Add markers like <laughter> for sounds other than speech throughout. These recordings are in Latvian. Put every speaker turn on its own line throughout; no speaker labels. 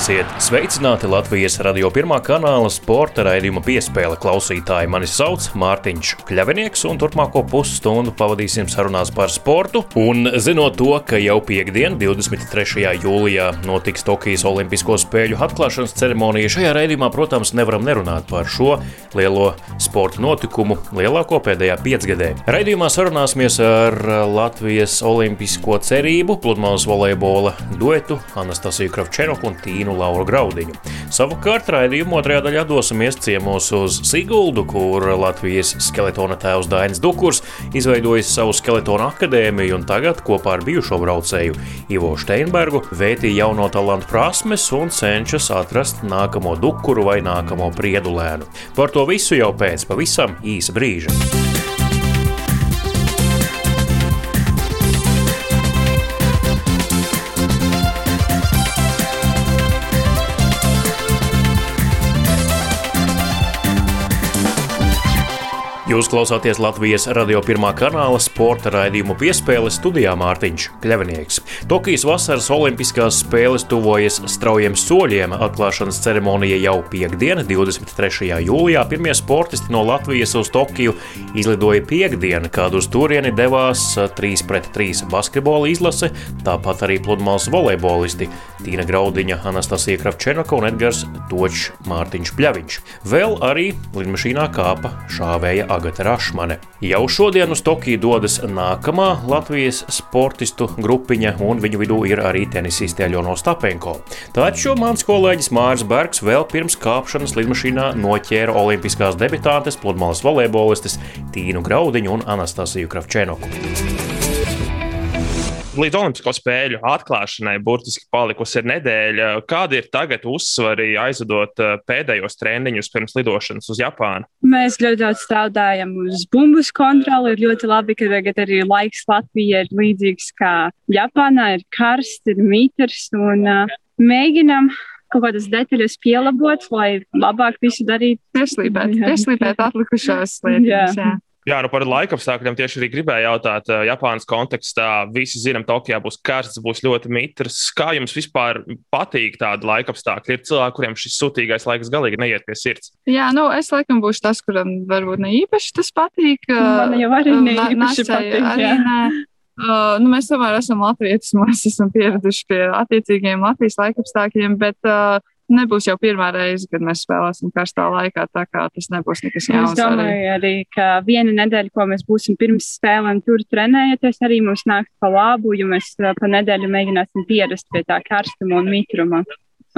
Esiet sveicināti Latvijas radio pirmā kanāla sporta raidījuma piespēle klausītāji. Mani sauc Mārtiņš Kļavinieks, un turpmāko pusstundu pavadīsim sarunās par sportu. Un zinot to, ka jau piekdien, 23. jūlijā, notiks Tokijas Olimpisko spēļu atklāšanas ceremonija, šajā raidījumā, protams, nevaram nerunāt par šo lielo sporta notikumu, lielāko pēdējā piecgadē. Raidījumā sarunāsimies ar Latvijas Olimpisko cerību, pludmales volejbola duetu Anastasiju Kravčenoku un Tīnu Lauru Graudiņu. Savukārt raidījuma otrajā daļā dosimies ciemos uz Siguldu, kur Latvijas skeletona tēvs Dainis Dukurs izveidojis savu skeletona akadēmiju un tagad kopā ar bijušo braucēju Ivo Steinbergu vētīja jauno talantu prasmes un cenšas atrast nākamo dukuru vai nākamo priedulēnu. Par to visu jau pēc pavisam īsa brīža. Jūs klausāties Latvijas radio pirmā kanāla sporta raidījumu piespēles studijā Mārtiņš Kļavinieks. Tokijas vasaras olimpiskās spēles tuvojas straujiem soļiem. Atklāšanas ceremonija jau piekdiena, 23. jūlijā. Pirmie sportisti no Latvijas uz Tokiju izlidoja piekdienu, kad uz turieni devās 3 pret 3 basketbola izlase, tāpat arī pludmales volejbolisti Tīna Graudiņa, Anastasija Kravčenoka un Edgars Točs Mārtiņš Pļaviņš. Vēl arī lidmašīnā kāpa šāvēja Agata Rašmane. Jau šodien uz Tokiju dodas nākamā Latvijas sportistu grupiņa, un viņu vidū ir arī tenisiste Ļono Stapenko. Taču mans kolēģis Mārs Bergs vēl pirms kāpšanas lidmašīnā noķēra olimpiskās debitantes, pludmales volejbolistes Tīnu Graudiņu un Anastasiju Kravčenoku
līdz Olimpisko spēļu atklāšanai burtiski palikusi ir nedēļa. Kādi ir tagad uzsvari aizvedot eh, pēdējos treniņus pirms lidošanas uz Japānu?
Mēs ļoti daudz strādājam uz bumbas kontroli. Ir ļoti labi, ka tagad arī laiks Latvijā ir līdzīgs kā Japānā. Ir karsts, ir mitrs un uh, mēģinam kaut kādas detaļas pielabot, lai labāk visu darītu.
Pieslīpēt, pieslīpēt atlikušās <laughs> lietas. Jā. Jā.
Jā, nu par laikapstākļiem tieši arī gribēju jautāt. Japānas kontekstā visi zinām, Tokijā būs karsts, būs ļoti mitrs. Kā jums vispār patīk tādi laikapstākļi? Ir cilvēki, kuriem šis sūtīgais laiks galīgi neiet pie sirds.
Jā, nu es laikam būšu tas, kuram varbūt ne īpaši tas patīk.
Man jau arī ne īpaši patīk. Arī nē.
Uh, nu, mēs tomēr esam latvieši, <laughs> mēs esam pieraduši pie attiecīgiem Latvijas laikapstākļiem, bet uh, nebūs jau pirmā reize, kad mēs spēlēsim karstā laikā, tā kā tas nebūs nekas jauns.
Es domāju arī, ka viena nedēļa, ko mēs būsim pirms spēlēm tur trenējoties, arī mums nāks pa labu, jo mēs pa nedēļu mēģināsim pierast pie tā karstuma un mitruma.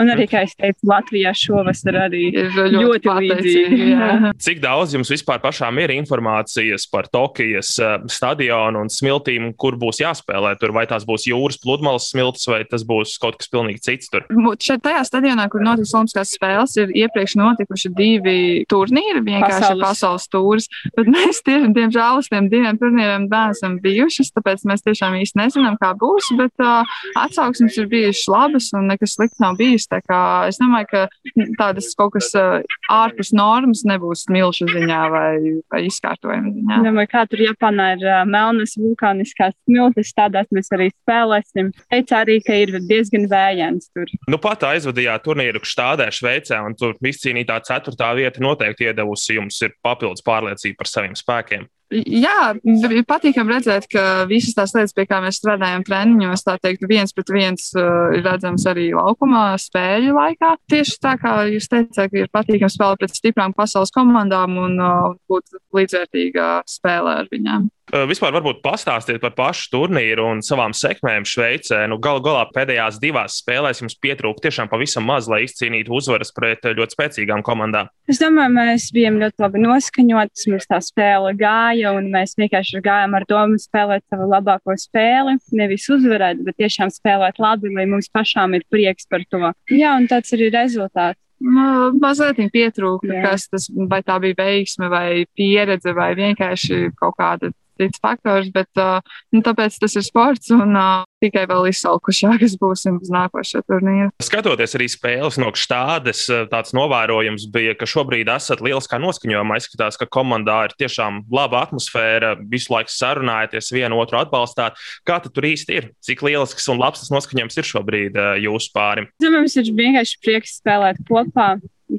Un arī, kā es teicu, Latvijā šovasar arī ir ļoti, ļoti līdzīgi. <laughs>
Cik daudz jums vispār pašām ir informācijas par Tokijas uh, stadionu un smiltīm, kur būs jāspēlē? Tur vai tās būs jūras pludmales smilts, vai tas būs kaut kas pilnīgi cits? Tur?
Šeit tajā stadionā, kur notiks Olimpiskās spēles, ir iepriekš notikuši divi turnīri, vienkārši pasaules, pasaules tūris. Bet mēs tieši, diemžēl, uz tiem diviem turnīriem neesam bijušas, tāpēc mēs tiešām īsti nezinām, kā būs. Bet uh, atsauksmes ir bijušas labas un nekas slikts nav bijis. Es domāju, ka tādas kaut kas ārpus normas nebūs milzu ziņā vai, vai izkārtojuma ziņā.
Domāju, kā tur Japānā ir melnas vulkāniskās smiltis, tādās mēs arī spēlēsim. Teica arī, ka ir diezgan vējains tur.
Nu, pat aizvadījāt turnīru Štādē, Šveicē, un tur izcīnītā ceturtā vieta noteikti iedevusi jums ir papildus pārliecība par saviem spēkiem.
Jā, ir patīkami redzēt, ka visas tās lietas, pie kā mēs strādājam treniņos, tā teikt, viens pret viens uh, ir redzams arī laukumā spēļu laikā. Tieši tā kā jūs teicāt, ir patīkami spēlēt pret stiprām pasaules komandām un uh, būt līdzvērtīgā spēlē ar viņām.
Vispār varbūt pastāstiet par pašu turnīru un savām sekmēm Šveicē. Nu, Galu galā pēdējās divās spēlēs jums pietrūka tiešām pavisam maz, lai izcīnītu uzvaras pret ļoti spēcīgām komandām.
Es domāju, mēs bijām ļoti labi noskaņoti, mums tā spēle gāja, un mēs vienkārši gājām ar domu spēlēt savu labāko spēli. Nevis uzvarēt, bet tiešām spēlēt labi, lai mums pašām ir prieks par to. Jā, un tāds arī rezultāts.
Nu, mazliet pietrūka, kas tas vai tā bija veiksme, vai pieredze, vai vienkārši kaut kāda cits faktors, bet nu, tāpēc tas ir sports un tikai vēl izsalkušākas būsim uz nākošo turnīru.
Skatoties arī spēles no štādes, tāds novērojums bija, ka šobrīd esat lieliskā noskaņojumā. Izskatās, ka komandā ir tiešām laba atmosfēra, visu laiku sarunājaties, vienu otru atbalstāt. Kā tur īsti ir? Cik lielisks un labs tas noskaņojums ir šobrīd jūsu pārim?
Mums ir vienkārši prieks spēlēt kopā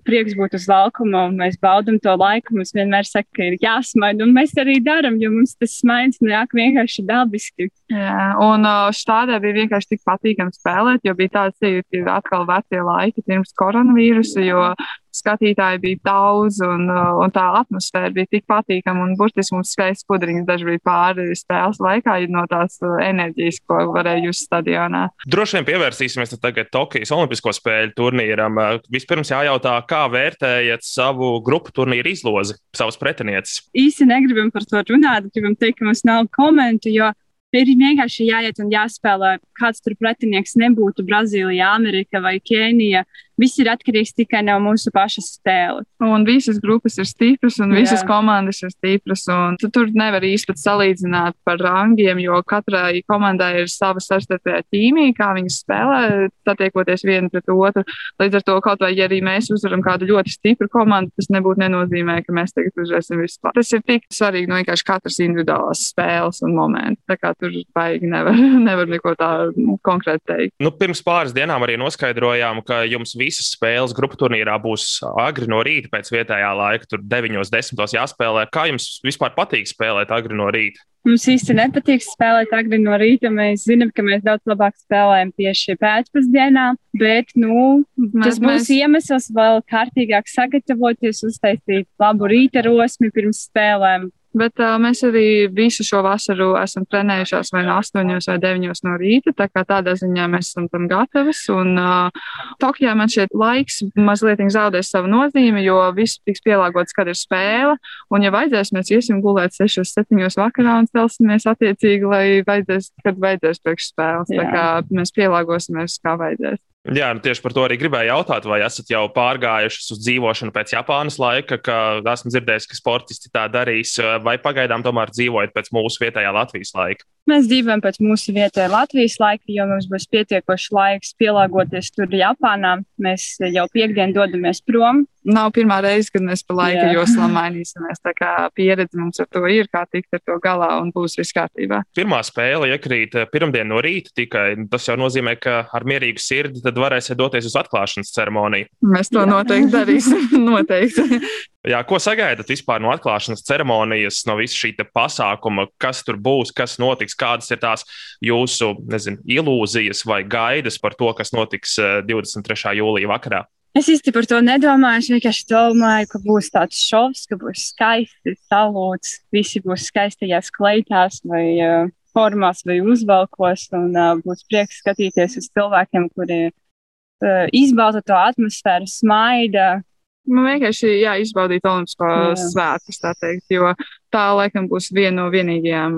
prieks būt uz laukuma, un mēs baudām to laiku. Mums vienmēr saka, ka ir jāsmaida, un mēs arī darām, jo mums tas smaids nāk vienkārši dabiski.
Jā, un šādā bija vienkārši tik patīkami spēlēt, jo bija tāds, ka atkal vecie laiki pirms koronavīrusa, jo skatītāji bija daudz, un, uh, un tā atmosfēra bija tik patīkama. Burtiski mums skaists pudriņš daži bija pāri spēles laikā no tās uh, enerģijas, ko varēja just stadionā.
Droši vien pievērsīsimies tagad Tokijas Olimpisko spēļu turnīram. Uh, vispirms jājautā, kā vērtējat savu grupu turnīru izlozi, savus pretinieces?
Īsti negribam par to runāt, gribam teikt, ka mums nav komentu, jo ir vienkārši jāiet un jāspēlē. Kāds tur pretinieks nebūtu Brazīlija, Amerika vai Kenija. Viss ir atkarīgs tikai no mūsu pašas spēles.
Un visas grupas ir stipras, un visas Jā. komandas ir stipras. Tu tur nevar īsti salīdzināt par rangiem, jo katrai komandai ir sava savstarpējā ķīmija, kā viņi spēlē, satiekoties viena pret otru. Līdz ar to, kaut vai ja arī mēs uzvaram kādu ļoti stipru komandu, tas nebūtu nenozīmē, ka mēs tagad uzvarēsim vispār. Tas ir tik svarīgi no vienkārši katras individuālās spēles un momentu. Tā kā tur baigi nevar, <laughs> nevar neko tādu konkrēti teikt.
Nu, pirms pāris dienām arī noskaidrojām, ka jums visas spēles grupu turnīrā būs agri no rīta pēc vietējā laika, tur 9, 10 jāspēlē. Kā jums vispār patīk spēlēt agri no rīta?
Mums īsti nepatīk spēlēt agri no rīta. Mēs zinām, ka mēs daudz labāk spēlējam tieši pēcpusdienā, bet nu, tas būs mēs... iemesls vēl kārtīgāk sagatavoties, uztaisīt labu rīta rosmi pirms spēlēm.
Bet uh, mēs arī visu šo vasaru esam trenējušās vai no 8 vai 9 no rīta. Tā kā tādā ziņā mēs esam tam gatavi. Un uh, Tokijā man šķiet laiks mazliet zaudēs savu nozīmi, jo viss tiks pielāgots, kad ir spēle. Un, ja vajadzēs, mēs iesim gulēt 6, 7 vakarā un celsimies attiecīgi, lai vajadzēs, kad vajadzēs priekšspēles. Tā kā mēs pielāgosimies, kā vajadzēs.
Jā, nu tieši par to arī gribēju jautāt, vai esat jau pārgājuši uz dzīvošanu pēc Japānas laika, ka esmu dzirdējis, ka sportisti tā darīs, vai pagaidām tomēr dzīvojat pēc mūsu vietējā Latvijas laika?
Mēs dzīvojam pēc mūsu vietējā Latvijas laika, jo mums būs pietiekoši laiks pielāgoties tur Japānā. Mēs jau piekdien dodamies prom.
Nav pirmā reize, kad mēs pa laika joslām mainīsimies. Tā kā pieredze mums ar to ir, kā tikt ar to galā un būs viss kārtībā.
Pirmā spēle iekrīt eh, pirmdien no rīta tikai. Tas jau nozīmē, ka ar mierīgu sirdi tad varēsiet doties uz atklāšanas ceremoniju.
Mēs to Jā. noteikti darīsim. <laughs> noteikti.
Jā, ko sagaidat vispār no atklāšanas ceremonijas, no visa šī pasākuma, kas tur būs, kas notiks, kādas ir tās jūsu nezinu, ilūzijas vai gaidas par to, kas notiks 23. Eh, jūlijā vakarā?
Es īsti par to nedomāju. Es vienkārši domāju, ka būs tāds šovs, ka būs skaisti salūts, visi būs skaistajās kleitās vai uh, formās vai uzvalkos, un uh, būs prieks skatīties uz cilvēkiem, kuri uh, izbauda to atmosfēru, smaida,
Man vienkārši jā, izbaudīt Olimpisko svētkus, tā teikt, jo tā laikam būs viena no vienīgajām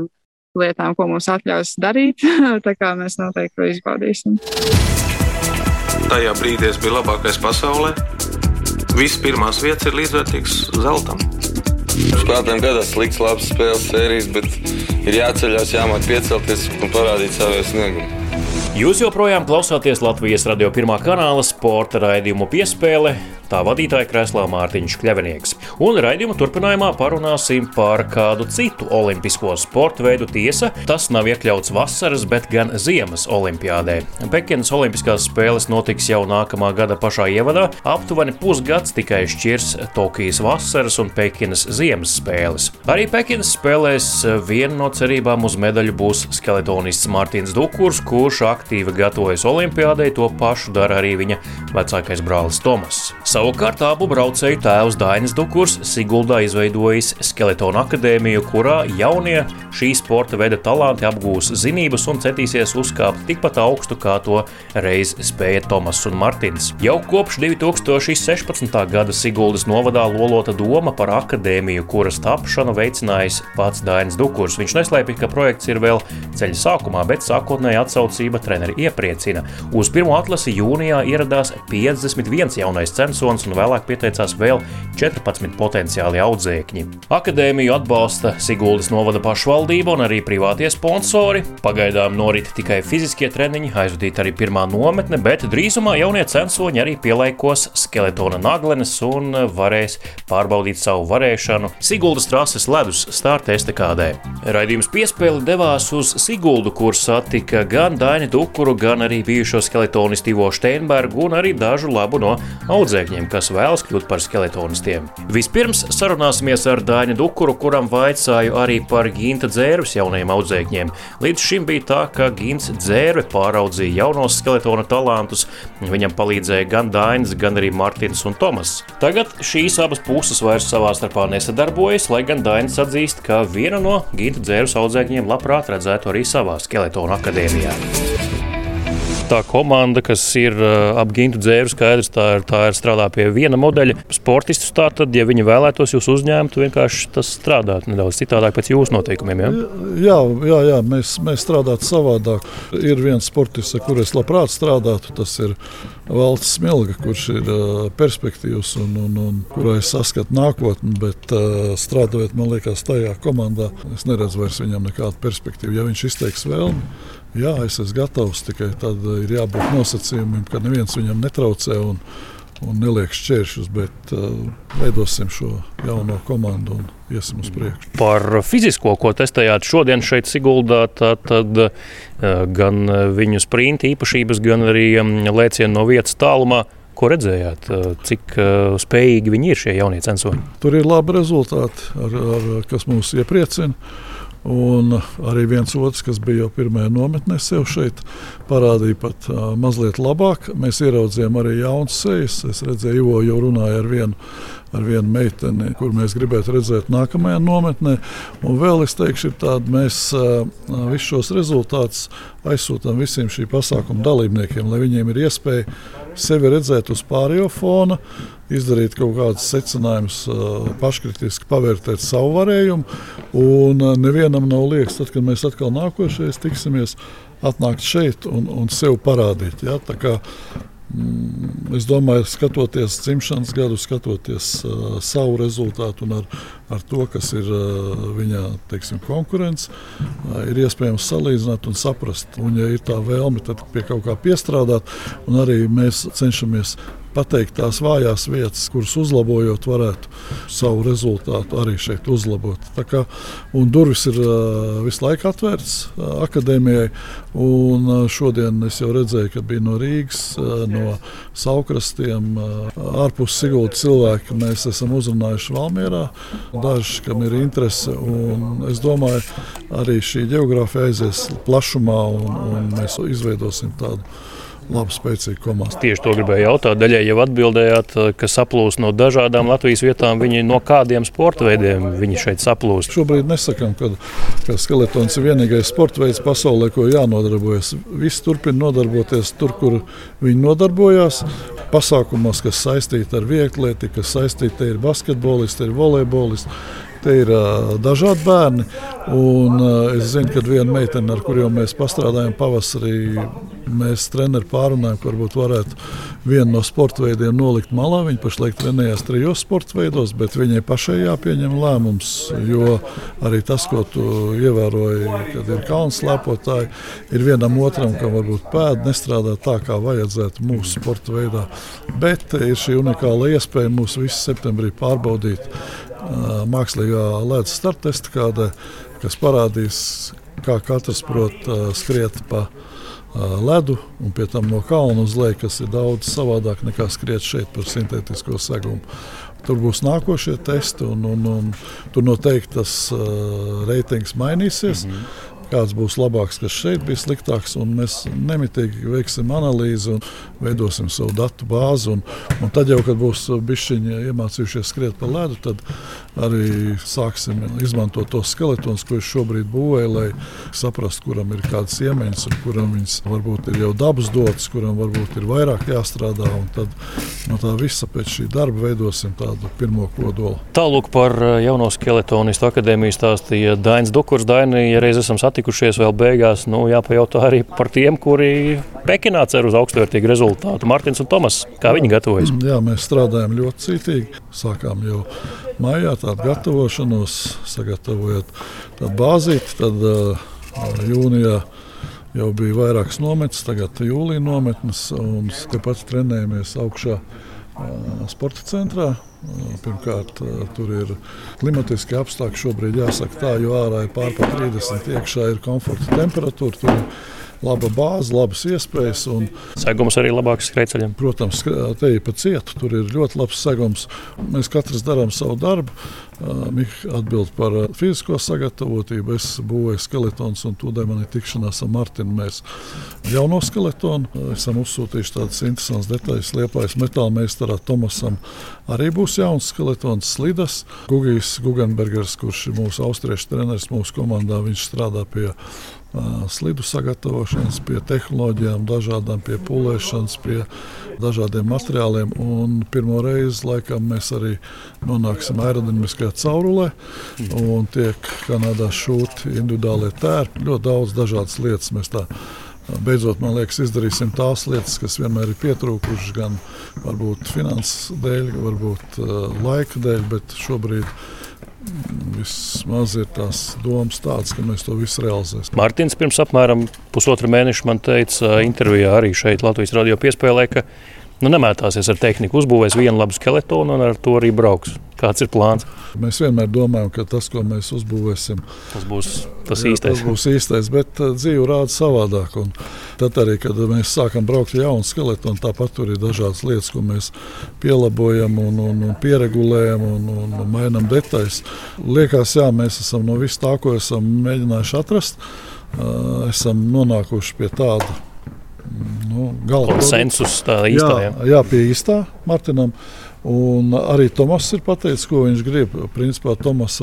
lietām, ko mums atļaus darīt. <laughs> tā kā mēs noteikti to izbaudīsim.
Tajā brīdī es biju labākais pasaulē. Visas pirmās vietas ir līdzvērtīgas zeltam.
Spēlētājiem gadās slikts, labs spēles sērijas, bet ir jāceļās, jāmāk piecelties un parādīt savu sniegumu.
Jūs joprojām klausāties Latvijas radio pirmā kanāla sporta raidījumu piespēle. Tā vadītāja krēslā Mārtiņš Kļavinieks. Un raidījuma turpinājumā parunāsim par kādu citu olimpisko sporta veidu. Tiesa, tas nav iekļauts vasaras, bet gan ziemas olimpiādē. Pekinas Olimpiskās spēles notiks jau nākamā gada pašā ievadā. Aptuveni pusgads tikai šķirs Tokijas vasaras un Pekinas ziemas spēles. Arī Pekinas spēlēs viena no cerībām uz medaļu būs skeletonists Mārtiņš Dukurs, kurš aktīvi gatavojas Olimpiādai, to pašu dara arī viņa vecākais brālis Tomas. Savukārt abu braucēju tēvs Dainis Dukurs Siguldā izveidojis Skeletonu akadēmiju, kurā jaunie šī sporta veida talanti apgūs zinības un centīsies uzkāpt tikpat augstu, kā to reiz spēja Tomas un Martins. Jau kopš 2016. gada Siguldas novadā lolota doma par akadēmiju, kuras tapšanu veicinājis pats Dainis Dukurs. Viņš neslēpja, ka projekts ir vēl ceļa sākumā, bet sākotnēji atsaucas apmācība treneri iepriecina. Uz pirmo atlasi jūnijā ieradās 51 jaunais censons un vēlāk pieteicās vēl 14 potenciāli audzēkņi. Akadēmiju atbalsta Siguldas novada pašvaldība un arī privātie sponsori. Pagaidām norit tikai fiziskie treniņi, aizvadīta arī pirmā nometne, bet drīzumā jaunie censoņi arī pielaikos skeletona naglenes un varēs pārbaudīt savu varēšanu Siguldas trases ledus starta estekādē. Raidījums piespēli devās uz Siguldu, kur satika gan Daini Dukuru, gan arī bijušo skeletonistu Ivo Steinbergu un arī dažu labu no audzēkņiem, kas vēlas kļūt par skeletonistiem. Vispirms sarunāsimies ar Daini Dukuru, kuram vaicāju arī par Ginta dzērus jaunajiem audzēkņiem. Līdz šim bija tā, ka Gints dzērve pāraudzīja jaunos skeletona talantus. Viņam palīdzēja gan Dainis, gan arī Martins un Tomas. Tagad šīs abas puses vairs savā starpā nesadarbojas, lai gan Dainis atzīst, ka viena no Ginta dzērus audzēkņiem labprāt redzētu arī savā skeletona akadēmijā tā komanda, kas ir uh, ap gintu dzēru, skaidrs, tā ir, tā ir strādā pie viena modeļa. Sportistus tā tad, ja viņi vēlētos jūs uzņemt, vienkārši tas strādāt nedaudz citādāk pēc jūsu noteikumiem. Ja?
Jā, jā, jā mēs, mēs strādājam savādāk. Ir viens sportists, ar kuriem es labprāt strādātu, tas ir Valds Smilga, kurš ir uh, perspektīvs un, un, un kurai es saskatu nākotni, bet uh, strādājot, man liekas, tajā komandā, es neredzu vairs viņam nekādu perspektīvu. Ja viņš izteiks vēlmi, Jā, es esmu gatavs, tikai tad ir jābūt nosacījumiem, ka neviens viņam netraucē un, un neliek šķēršļus, bet uh, veidosim šo jauno komandu un iesim uz priekšu.
Par fizisko, ko testējāt šodien šeit Siguldā, tad, tad uh, gan viņu sprinta īpašības, gan arī um, lēcienu no vietas tālumā. Ko redzējāt, cik uh, spējīgi viņi ir šie jaunie censori?
Tur ir labi rezultāti, ar, ar, kas mūs iepriecina. Un arī viens otrs, kas bija jau pirmajā nometnē, sev šeit parādīja pat uh, mazliet labāk. Mēs ieraudzījām arī jaunas sejas. Es redzēju, Ivo jau runāja ar vienu, ar vienu meiteni, kur mēs gribētu redzēt nākamajā nometnē. Un vēl es teikšu, tāda, mēs uh, visus šos rezultātus aizsūtām visiem šī pasākuma dalībniekiem, lai viņiem ir iespēja sevi redzēt uz pārējo fona, izdarīt kaut kādus secinājumus, paškritiski pavērtēt savu varējumu. Un nevienam nav liekas, tad, kad mēs atkal nākošais tiksimies, atnākt šeit un, un sev parādīt. Ja? Mm, es domāju, skatoties dzimšanas gadu, skatoties uh, savu rezultātu un ar, ar to, kas ir uh, viņa teiksim, konkurence, uh, ir iespējams salīdzināt un saprast. Un, ja ir tā vēlme, tad pie kaut kā piestrādāt, arī mēs cenšamies pateikt tās vājās vietas, kuras uzlabojot, varētu savu rezultātu arī šeit uzlabot. Tā kā, durvis ir visu laiku atvērtas uh, akadēmijai. Un, šodien es jau redzēju, ka bija no Rīgas, no Saukrastiem, ārpus Sigūda cilvēki. Mēs esam uzrunājuši Valmierā. Daži, kam ir interese, un es domāju, arī šī geogrāfija aizies plašumā, un, un mēs izveidosim tādu laba, spēcīga komanda.
Tieši to gribēju jautāt. Daļai jau atbildējāt, eh, ka saplūst no dažādām Latvijas vietām. Viņi no kādiem sporta veidiem viņi šeit saplūst?
Šobrīd nesakām, ka, ka skeletons ir vienīgais sporta veids pasaulē, ko jānodarbojas. Visi turpina nodarboties tur, kur viņi nodarbojās. Pasākumos, kas saistīti ar vieglatlētiku, kas saistīti ar basketbolistu, ir volejbolistu. Te ir dažādi bērni. Un, es zinu, ka viena meitene, ar kuriem mēs pastrādājam pavasarī, mēs treneri pārunājam, ka varbūt varētu vienu no sporta veidiem nolikt malā. Viņa pašlaik trenējas trijos sporta veidos, bet viņai pašai jāpieņem lēmums. Jo arī tas, ko tu ievēroji, kad ir kalns slēpotāji, ir vienam otram, kam varbūt pēda nestrādā tā, kā vajadzētu mūsu sporta veidā. Bet ir šī unikāla iespēja mūs visus septembrī pārbaudīt mākslīgā ledus starttesta, kāda, kas parādīs, kā katrs prot skriet pa ledu un pie tam no kalna uz leju, kas ir daudz savādāk nekā skriet šeit par sintētisko segumu. Tur būs nākošie testi, un, un, un tur noteikti tas uh, reitings mainīsies. Mm -hmm kāds būs labāks, kas šeit bija sliktāks. Mēs nemitīgi veiksim analīzi un veidosim savu datu bāzi. Un, un tad jau, kad būs bišķiņi iemācījušies skriet pa ledu, tad arī sāksim izmantot tos skeletonus, ko es šobrīd būvēju, lai saprastu, kuram ir kādas iemaņas, un kuram viņas varbūt ir jau dabas dotas, kuram varbūt ir vairāk jāstrādā. Tad no tā visa pēc šī darba veidosim tādu pirmo kodolu.
Tālāk par jauno skeletonistu akadēmiju stāstīja Dainis Dukurs. Daini, ja reiz esam satikušies, atlikušies vēl beigās. Nu, jāpajautā arī par tiem, kuri Pekinā cer uz augstvērtīgu rezultātu. Mārtiņš un Tomas, kā viņi gatavojas?
Jā, mēs strādājam ļoti cītīgi. Sākām jau maijā tādu gatavošanos, sagatavojot tādu bāzīti. Tad uh, jūnijā jau bija vairākas nometnes, tagad jūlijā nometnes, un tepat trenējamies augšā sporta centrā. Pirmkārt, tur ir klimatiski apstākļi. Šobrīd jāsaka tā, jo ārā ir pārpa 30, iekšā ir komforta temperatūra. Laba bāze, labas iespējas. Un,
segums arī labāks skrejceļam.
Protams, te ir pa cietu, tur ir ļoti labs segums. Mēs katrs darām savu darbu. Mika atbild par fizisko sagatavotību. Es būvēju skeletons, un tūdaļ man ir tikšanās ar Martinu. Mēs jauno skeletonu esam uzsūtījuši tādas interesantas detaļas. Liepājas metāla meistarā Tomasam arī būs jauns skeletons Slidas. Gugijs Gugenbergers, kurš ir mūsu austriešu treneris mūsu komandā, viņš strādā pie slidu sagatavošanas, pie tehnoloģijām, dažādām pie pūlēšanas, pie dažādiem materiāliem. Un pirmo reizi laikam mēs arī nonāksim aerodinamiskajā caurulē un tiek Kanādā šūti individuālie tērpi. Ļoti daudz dažādas lietas mēs tā beidzot, man liekas, izdarīsim tās lietas, kas vienmēr ir pietrūkušas, gan varbūt finanses dēļ, varbūt uh, laika dēļ, bet šobrīd Vismaz ir tās domas tādas, ka mēs to visu realizēsim.
Mārtiņš pirms apmēram pusotra mēneša man teica intervijā arī šeit Latvijas radio piespēlē, ka nu, nemētāsies ar tehniku, uzbūvēs vienu labu skeletonu un ar to arī brauks. Kāds ir plāns?
Mēs vienmēr domājam, ka tas, ko mēs uzbūvēsim,
tas būs tas jā, īstais.
Tas būs īstais, bet uh, dzīve rāda savādāk. Un tad arī, kad mēs sākam braukt ar jaunu skeletu, tāpat tur ir dažādas lietas, ko mēs pielabojam un, un, un pieregulējam un, un, un mainām detaļas. Liekas, jā, mēs esam no vis tā, ko esam mēģinājuši atrast, uh, esam nonākuši pie tāda
nu, gala konsensus. Tā īstā,
jā, jā, pie īstā Martinam. Un arī Tomas ir pateicis, ko viņš grib. Principā Tomas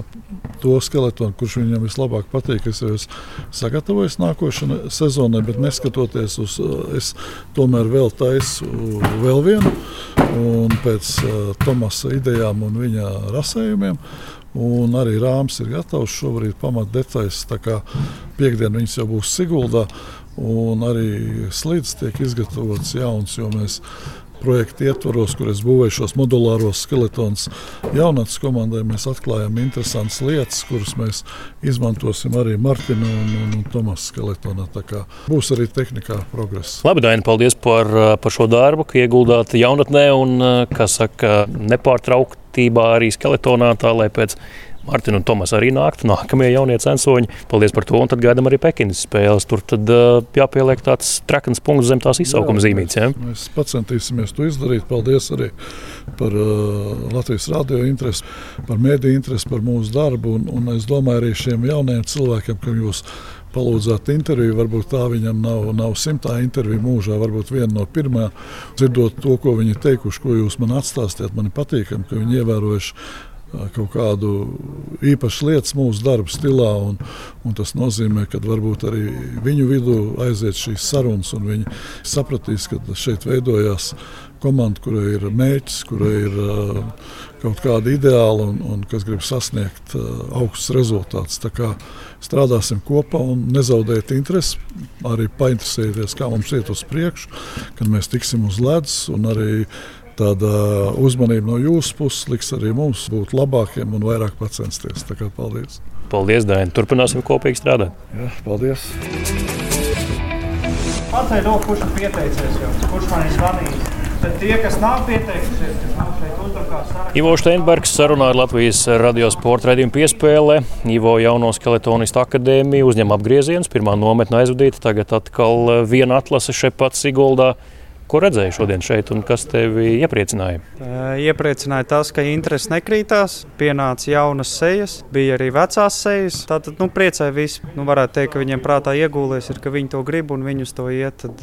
to skeletonu, kurš viņam vislabāk patīk, es jau esmu sagatavojis nākošanai sezonai, bet neskatoties uz, es tomēr vēl taisu vēl vienu. Un pēc uh, Tomasa idejām un viņa rasējumiem. Un arī rāms ir gatavs šobrīd pamat detaļas. Tā kā piekdien viņas jau būs Siguldā. Un arī slīdus tiek izgatavots jauns, jo mēs projekta ietvaros, kur es būvēju šos modulāros skeletonus. Jaunatnes komandai mēs atklājām interesantas lietas, kuras mēs izmantosim arī Martina un, un, un Tomasa skeletonā. Būs arī tehnikā progress.
Labi, Daina, paldies par, par šo darbu, ka ieguldāt jaunatnē un, kā saka, nepārtrauktībā arī skeletonā, tā lai pēc Mārtiņa un Tomas arī nāktu. Nākamie jaunie censoņi. Paldies par to. Un tad gaidām arī Pekinas spēles. Tur tad uh, jāpieliek tāds trakns punkts zem tās izsaukuma zīmītes. Ja?
Mēs centīsimies to izdarīt. Paldies arī par uh, Latvijas radio interesi, par mēdīju interesi par mūsu darbu. Un, un es domāju arī šiem jaunajiem cilvēkiem, kam jūs palūdzāt interviju. Varbūt tā viņam nav, nav simtā interviju mūžā, varbūt viena no pirmā. Dzirdot to, ko viņi teikuši, ko jūs man atstāstījāt, man ir patīkami, ka viņi ievērojuši kaut kādu īpašu lietu mūsu darba stilā. Un, un tas nozīmē, ka varbūt arī viņu vidū aiziet šīs sarunas, un viņi sapratīs, ka šeit veidojās komanda, kurai ir mērķis, kurai ir kaut kāda ideāla un, un kas grib sasniegt augstus rezultātus. Strādāsim kopā un nezaudēt interesi, arī painteresēties, kā mums iet uz priekšu, kad mēs tiksim uz ledus un arī tāda uzmanība no jūsu puses liks arī mums būt labākiem un vairāk censties. Paldies!
Paldies, Dārn! Turpināsim kopīgi strādāt!
Jā, paldies!
Pateikt, kurš ir pieteicies, jums, kurš man ir zvanījis. Bet tie, kas nav pieteikušies, kas nav šeit
Ivo Steinbergs sarunā ar Latvijas radio sporta raidījumu piespēlē. Ivo jauno skeletonistu akadēmiju uzņem apgriezienus, pirmā nometne aizvadīta, tagad atkal viena atlase šeit pat Siguldā. Ko redzēji šodien šeit un kas tevi iepriecināja?
Iepriecināja tas, ka interesi nekrītās, pienāca jaunas sejas, bija arī vecās sejas. Tātad nu, priecēja visi. Nu, varētu teikt, ka viņiem prātā iegūlies, ir, ka viņi to grib un viņus to iet. Tad,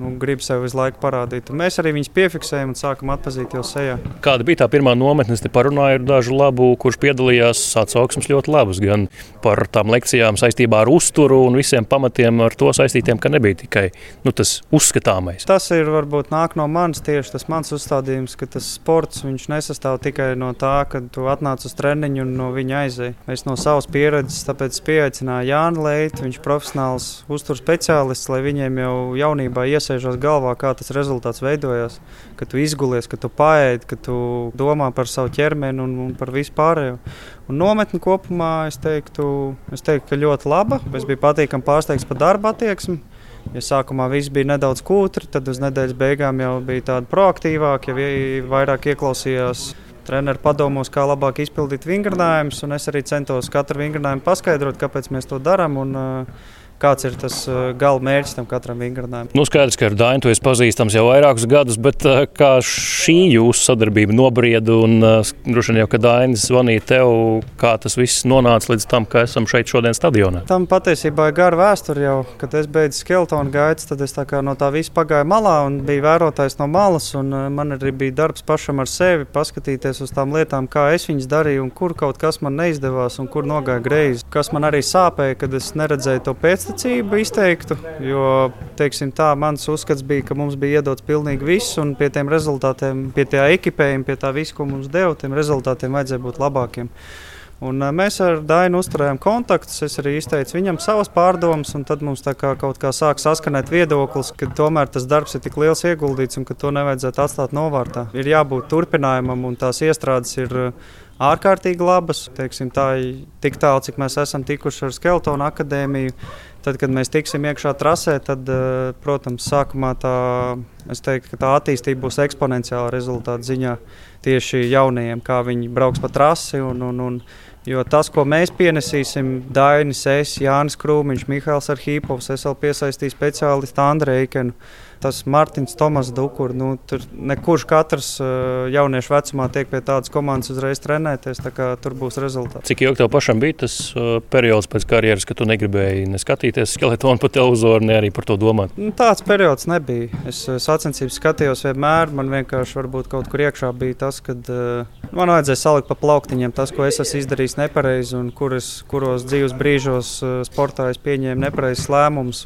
nu, grib sev visu laiku parādīt. Un mēs arī viņus piefiksējam un sākam atpazīt jau sejā.
Kāda bija tā pirmā nometne? Es te parunāju ar dažu labu, kurš piedalījās. Atsauksmes ļoti labas gan par tām lekcijām saistībā ar uzturu un visiem pamatiem ar to saistītiem, ka nebija tikai nu, tas uzskatāmais.
Tas ir varbūt nāk no manis tieši tas mans uzstādījums, ka tas sports nesastāv tikai no tā, ka tu atnāc uz treniņu un no viņa aizēji. Es no savas pieredzes tāpēc pieaicināju Jānu Leitu, viņš ir profesionāls uzturu speciālists, lai viņiem jau jaunībā iesēžos galvā, kā tas rezultāts veidojās. Kad tu izgulies, kad tu paēdi, kad tu domā par savu ķermeni un, un par vispārējo. Un nometni kopumā es teiktu, es teiktu, ka ļoti laba. Es biju patīkami pārsteigts par darba attieksmi. Ja sākumā viss bija nedaudz kūtri, tad uz nedēļas beigām jau bija tāda proaktīvāka, jau vairāk ieklausījās treneru padomos, kā labāk izpildīt vingrinājumus. Es arī centos katru vingrinājumu paskaidrot, kāpēc mēs to darām. Un, uh, kāds ir tas uh, gala mērķis tam katram vingrinājumam.
Nu, skaidrs, ka ar Dainu esi pazīstams jau vairākus gadus, bet uh, kā šī jūsu sadarbība nobrieda un uh, droši vien jau, kad Dainis zvanīja tev, kā tas viss nonāca līdz tam, ka esam šeit šodien stadionā?
Tam patiesībā ir gara vēsture jau, kad es beidzu skeletonu gaitas, tad es no tā visa pagāju malā un biju vērotājs no malas, un man arī bija darbs pašam ar sevi, paskatīties uz tām lietām, kā es viņas darīju un kur kaut kas man neizdevās un kur nogāja greizi. Kas man arī sāpēja, kad es neredzēju to pēc uzticību izteiktu. Jo teiksim, tā, mans uzskats bija, ka mums bija iedots pilnīgi viss, un pie tiem rezultātiem, pie tā ekipējuma, pie tā visa, ko mums deva, tiem rezultātiem vajadzēja būt labākiem. Un mēs ar Dainu uzturējām kontaktus. Es arī izteicu viņam savas pārdomas, un tad mums kā kaut kā sāk saskanēt viedoklis, ka tomēr tas darbs ir tik liels ieguldīts un ka to nevajadzētu atstāt novārtā. Ir jābūt turpinājumam, un tās iestrādes ir ārkārtīgi labas. Teiksim, tā ir tik tālu, cik mēs esam tikuši ar Skeletonu akadēmiju. Tad, kad mēs tiksim iekšā trasē, tad, eh, protams, sākumā tā, teiktu, tā attīstība būs eksponenciāla rezultātu ziņā tieši jaunajiem, kā viņi brauks pa trasi. Un, un, un, Jo tas, ko mēs pienesīsim, Dainis, es, Jānis Krūmiņš, Mihāls Arhīpovs, es vēl piesaistīju speciālistu Andreju Eikenu tas Mārtiņš, Tomas Dukur. Nu, tur nekurš katrs uh, jauniešu vecumā tiek pie tādas komandas uzreiz trenēties. Tur būs rezultāts.
Cik ilgi tev pašam bija tas uh, periods pēc karjeras, kad tu negribēji ne skatīties skeletonu pa televizoru, ne arī par to domāt?
Nu, tāds periods nebija. Es uh, sacensības skatījos vienmēr. Man vienkārši varbūt kaut kur iekšā bija tas, ka uh, man vajadzēja salikt pa plauktiņiem tas, ko es esmu izdarījis nepareizi un kuras, kuros dzīves brīžos sportā es pieņēmu nepareizs lēmumus.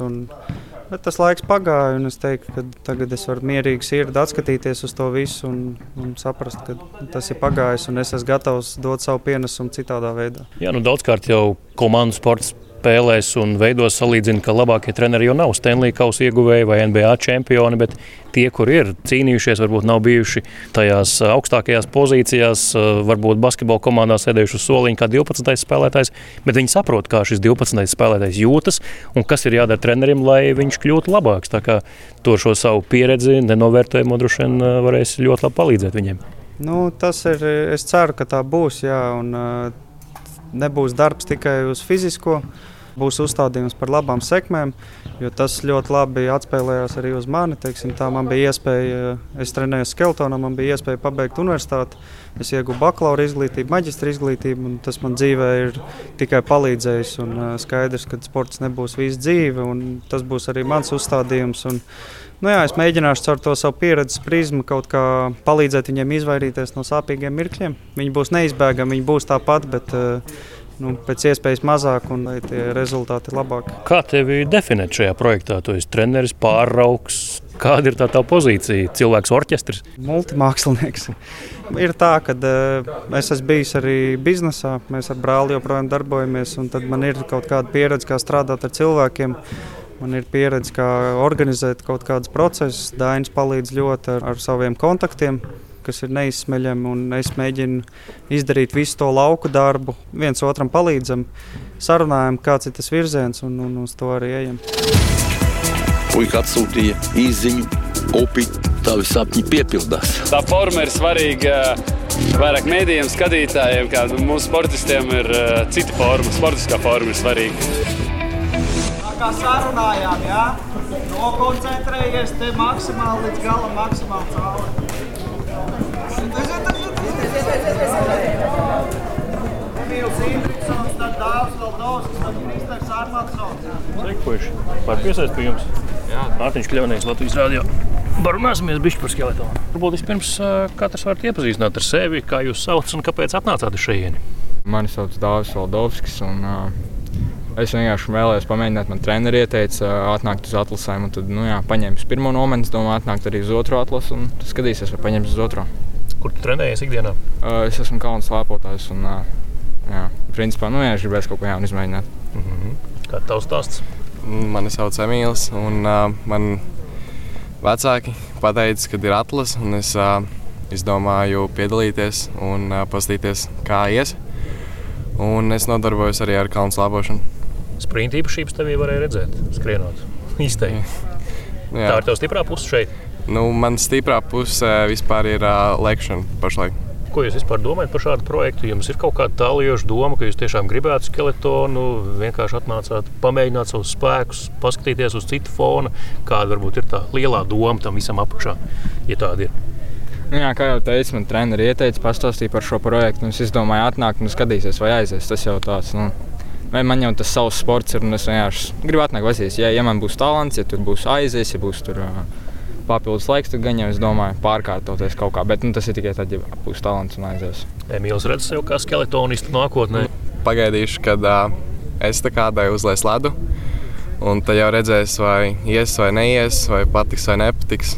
Bet tas laiks pagāja, un es teiktu, ka tagad es varu mierīgi sirdi atskatīties uz to visu un, un saprast, ka tas ir pagājis, un es esmu gatavs dot savu pienesumu citādā veidā.
Jā, nu daudzkārt jau komandu sports spēlēs un veidos salīdzina, ka labākie treneri jau nav Stanley Kausa ieguvēji vai NBA čempioni, bet tie, kur ir cīnījušies, varbūt nav bijuši tajās augstākajās pozīcijās, varbūt basketbola komandā sēdējuši uz soliņa kā 12. spēlētājs, bet viņi saprot, kā šis 12. spēlētājs jūtas un kas ir jādara trenerim, lai viņš kļūtu labāks. Tā kā to šo savu pieredzi, nenovērtējumu droši vien varēs ļoti labi palīdzēt viņiem.
Nu, tas ir. Es ceru, ka tā būs. Jā, un, uh, nebūs darbs tikai uz fizisko būs uzstādījums par labām sekmēm, jo tas ļoti labi atspēlējās arī uz mani. Teiksim, tā man bija iespēja, es trenēju skeletonā, man bija iespēja pabeigt universitāti. Es ieguvu bakalaura izglītību, maģistra izglītību, un tas man dzīvē ir tikai palīdzējis. Un, skaidrs, ka sports nebūs visu dzīvi, un tas būs arī mans uzstādījums. Un, Nu jā, es mēģināšu caur to savu pieredzes prizmu kaut kā palīdzēt viņiem izvairīties no sāpīgiem mirkļiem. Viņi būs neizbēgami, viņi būs tāpat, bet uh, nu, pēc iespējas mazāk un lai tie rezultāti ir labāki.
Kā tevi definēt šajā projektā? Tu esi treneris, pāraugs. Kāda ir tā tā pozīcija? Cilvēks, orķestris?
Multimākslinieks. ir tā, ka uh, es esmu bijis arī biznesā. Mēs ar brāli joprojām darbojamies. Tad man ir kaut kāda pieredze, kā strādāt ar cilvēkiem. Man ir pieredze, kā organizēt kaut kādus procesus. Dainis palīdz ļoti ar, ar saviem kontaktiem kas ir neizsmeļami. Es mēģinu izdarīt visu to lauku darbu, viens otram palīdzam, sarunājam, kāds ir tas virziens un, un uz to arī ejam.
Puika atsūtīja īziņu, upi, tavi sapņi piepildās.
Tā forma ir svarīga. Vairāk mēdījiem, skatītājiem, kā mūsu sportistiem, ir uh, cita forma. Sportiskā forma ir svarīga.
Kā sarunājām, jā, nokoncentrējies te maksimāli līdz galam, maksimāli cauri. Emīls Indriksons, tad Dāvs Valdovskis, tad Kristers Armansons.
Sveiki, puiši. Var piesaist pie jums? Mārtiņš Kļavnieks, Latvijas Rādio. Parunāsimies bišķi par skeletonu. Varbūt vispirms katrs var iepazīstināt ar sevi, kā jūs sauc un kāpēc atnācāt uz šejieni.
Mani sauc Dāvis Valdovskis. Un, uh, es vienkārši vēlējos pamēģināt, man treniņš ieteica uh, atnākt uz atlasēm. Tad, nu, jā, paņēmu pirmo nometni, domāju, atnākt arī uz otro atlasu un skatīsies, vai paņems uz otro.
Kur tu trenējies ikdienā?
Uh, es esmu kalnu slēpotājs. Un, uh, jā, principā, nu, jā, es gribēju kaut ko jaunu izmēģināt.
Mm -hmm. Kā tavs stāsts?
Mani sauc Emīls, un uh, man vecāki pateica, ka ir atlase, un es uh, izdomāju piedalīties un uh, paskatīties, kā ies. Un es nodarbojos arī ar kalnu slāpošanu.
Sprinta īpašības tevī varēja redzēt, skrienot. <laughs> Izteikti. Tā ir tava stiprā puse šeit.
Nu, man stiprā puse vispār ir uh, lekšana pašlaik.
Ko jūs vispār domājat par šādu projektu? Jums ir kaut kāda tālījoša doma, ka jūs tiešām gribētu skeletonu, vienkārši atnācāt, pamēģināt savus spēkus, paskatīties uz citu fona. Kāda varbūt ir tā lielā doma tam visam apakšā, ja tāda ir?
Nu, jā, kā jau teicu, man treniņš ieteica, pastāstīja par šo projektu. Es domāju, atnākt un skatīties, vai aizies. Tas jau tāds. Nu, vai man jau tas savs sports ir, un es vienkārši gribu atnākt, vasīs. Ja, ja man būs talants, ja tur būs aizies, ja būs tur uh, papildus laiks, tad gan jau es domāju, pārkārtoties kaut kā. Bet nu, tas ir tikai tad, ja būs talants un aizies.
Emīls redz sev kā skeletonistu nākotnē.
Pagaidīšu, kad uh, es tā kādai uzlieku ledu. Un tad jau redzēs, vai ies vai neies, vai patiks vai nepatiks.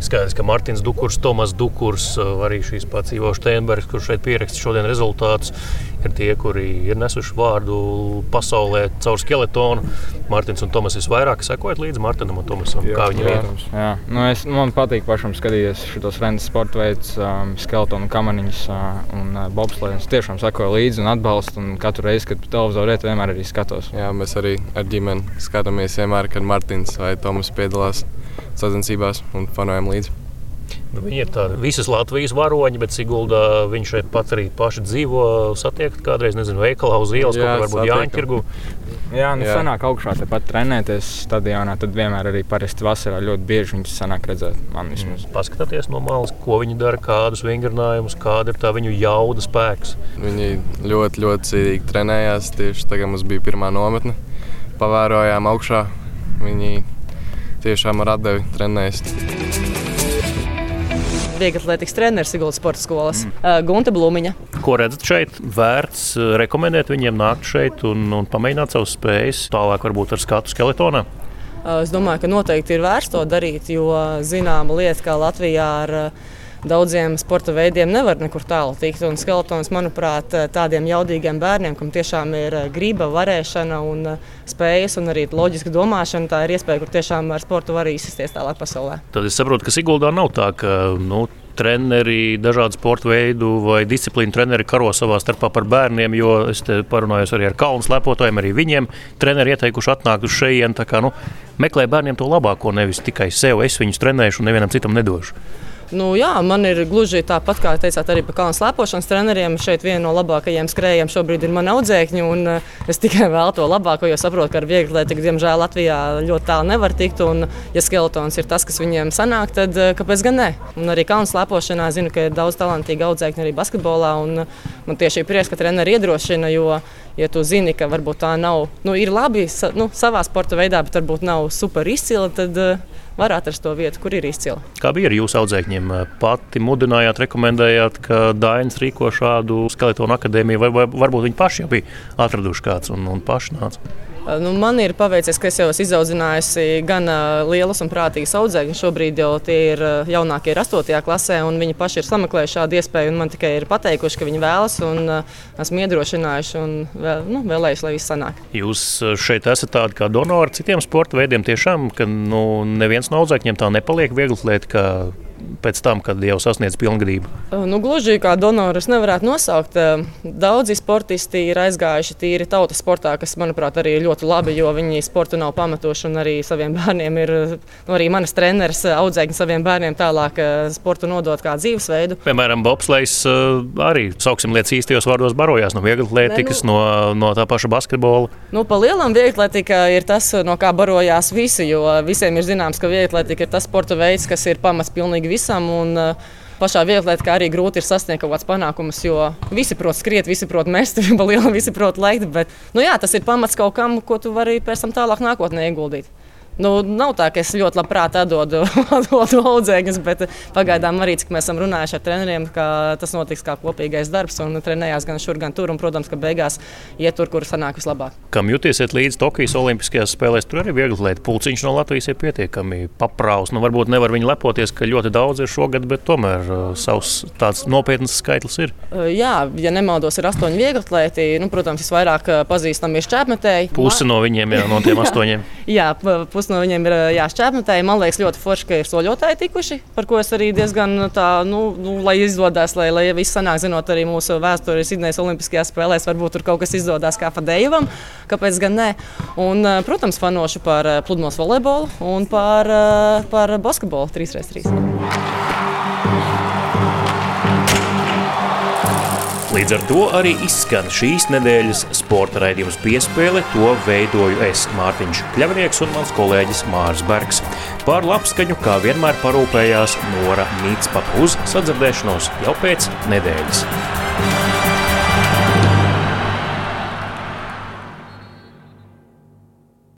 Skaidrs, ka Mārtiņš Dukurs, Tomas Dukurs, arī šīs pats Ivo Steinbergs, kurš šeit pieraksta šodien rezultātus, ir tie, kuri ir nesuši vārdu pasaulē caur skeletonu. Mārtiņš un Tomas visvairāk sekojat līdzi Mārtiņam un Tomasam. Jā, kā viņi
ir? Jā, nu es, man patīk pašam skatīties šos rendas sporta veidus, um, skeletonu kamaniņus uh, un uh, bobslēdus. Tiešām sekoju līdzi un atbalstu. Un katru reizi, kad televizoru redzētu, vienmēr arī skatos.
Jā, mēs arī ar ģimeni skatāmies vienmēr, kad Mārtiņš vai Tomas piedalās sacensībās un fanojam līdzi.
Nu, viņi ir tādi visas Latvijas varoņi, bet Siguldā viņš šeit pat arī paši dzīvo. Satiekat kādreiz, nezinu, veikalā uz ielas, jā, kaut varbūt Jāņķirgu.
Jā, nu jā. sanāk augšā tepat trenēties stadionā, tad vienmēr arī parasti vasarā ļoti bieži viņus sanāk redzēt. Man vismaz.
Mm. Paskatāties no malas, ko viņi dara, kādus vingrinājumus, kāda ir tā viņu jauda spēks.
Viņi ļoti, ļoti cītīgi trenējās. Tieši tagad mums bija pirmā nometne. Pavērojām augšā. Viņi tiešām ar atdevi trenējas.
Vieglatlētikas treneris Siguldas sporta skolas mm. uh, Gunta Blumiņa.
Ko redzat šeit? Vērts rekomendēt viņiem nākt šeit un, un pamēģināt savas spējas, tālāk varbūt ar skatu skeletonā.
Es domāju, ka noteikti ir vērts to darīt, jo zināma lieta, kā Latvijā ar daudziem sporta veidiem nevar nekur tālu tikt. Un skeletons, manuprāt, tādiem jaudīgiem bērniem, kam tiešām ir griba, varēšana un spējas un arī loģiska domāšana, tā ir iespēja, kur tiešām ar sportu var izsisties tālāk pasaulē.
Tad es saprotu, ka Siguldā nav tā, ka nu, treneri, dažādu sporta veidu vai disciplīnu treneri karo savā starpā par bērniem, jo es parunājos arī ar kalnu slepotājiem, arī viņiem treneri ieteikuši atnākt uz šejienu. Nu, meklē bērniem to labāko, nevis tikai sev. Es viņus trenēšu un nevienam citam nedošu.
Nu, jā, man ir gluži tāpat, kā teicāt, arī par kalnu slēpošanas treneriem. Šeit viena no labākajiem skrējējiem šobrīd ir mana audzēkņa. Eh, es tikai <laughs> vēlu to labāko, jo saprotu, ka ar viegli atletiku, diemžēl, Latvijā ļoti tālu nevar tikt. Un, ja skeletons ir tas, kas viņiem sanāk, tad eh, kāpēc gan ne? Un arī kalnu slēpošanā zinu, ka ir daudz talantīgu audzēkņu arī basketbolā. Man tieši ir prieks, ka treneri iedrošina, jo, ja tu zini, ka varbūt tā nav, nu, ir labi nu, savā sporta veidā, bet varbūt nav super izcila, tad uh, var atrast to vietu, kur ir izcila.
Kā bija ar jūsu audzēkņiem? Pati mudinājāt, rekomendējāt, ka Dainis rīko šādu skeletonu akadēmiju, vai, vai varbūt viņi paši jau bija atraduši kāds un, un paši nāca?
Nu, man ir paveicies, ka es jau esmu izaudzinājusi gan lielas un prātīgas audzēkņus. Šobrīd jau tie ir jaunākie, ir 8. klasē, un viņi paši ir sameklējuši šādu iespēju. Man tikai ir pateikuši, ka viņi vēlas, un esmu iedrošinājuši un vēl, nu, vēlējuši, lai viss sanāk.
Jūs šeit esat tādi kā donori citiem sporta veidiem. Tiešām, ka nu, neviens no audzēkņiem tā nepaliek viegli lieta pēc tam, kad jau sasniedz pilngadību?
Nu, gluži kā donoru es nevarētu nosaukt. Daudzi sportisti ir aizgājuši tīri tautas sportā, kas, manuprāt, arī ir ļoti labi, jo viņi sportu nav pamatoši un arī saviem bērniem ir, nu, arī manas treneris audzēkņi saviem bērniem tālāk sportu nodot kā dzīvesveidu.
Piemēram, Bobslēgs arī, sauksim lietas īstajos vārdos, barojās no vieglatlētikas, nu, no, no tā paša basketbola.
Nu, pa lielam vieglatlētika ir tas, no kā barojās visi, jo visiem ir zināms, ka vieglatlētika ir tas sporta veids, kas ir pamats pilnīgi visam. Un, uh, pašā vieglā kā arī grūti ir sasniegt kaut kādus panākumus, jo visi prot skriet, visi prot mest, <laughs> liela, visi prot lekt. Bet, nu jā, tas ir pamats kaut kam, ko tu vari pēc tam tālāk nākotnē ieguldīt. Nu, nav tā, ka es ļoti labprāt atdodu, <laughs> atdodu audzēkņus, bet pagaidām arī, cik mēs esam runājuši ar treneriem, ka tas notiks kā kopīgais darbs un trenējās gan šur, gan tur. Un, protams, ka beigās iet tur, kur sanāk vislabāk.
Kam jūtiesiet līdz Tokijas Olimpiskajās spēlēs, tur arī viegli lieta. Pulciņš no Latvijas ir pietiekami papraus. Nu, varbūt nevar viņi lepoties, ka ļoti daudz ir šogad, bet tomēr uh, savs tāds nopietns skaitlis ir.
Uh, jā, ja nemaldos, ir astoņi vieglatlēti. Nu, protams, visvairāk uh, pazīstami ir šķēpmetēji.
Pusi no viņiem jau no tiem <laughs> astoņiem.
Jā, pusi no viņiem ir jāšķēpmetēji. Man liekas, ļoti forši, ka ir soļotāji tikuši, par ko es arī diezgan tā, nu, nu lai izdodas, lai, lai viss sanāk, zinot arī mūsu vēsturi Sidnejas Olimpiskajās spēlēs, varbūt tur kaut kas izdodas kā Fadejevam, kāpēc gan ne. Un, protams, fanošu par pludmales volejbolu un par, par basketbolu 3x3.
Līdz ar to arī izskan šīs nedēļas sporta raidījums piespēle. To veidoju es, Mārtiņš Kļavnieks un mans kolēģis Mārs Bergs. Par labskaņu, kā vienmēr parūpējās Nora Mītspapa uz sadzirdēšanos jau pēc nedēļas.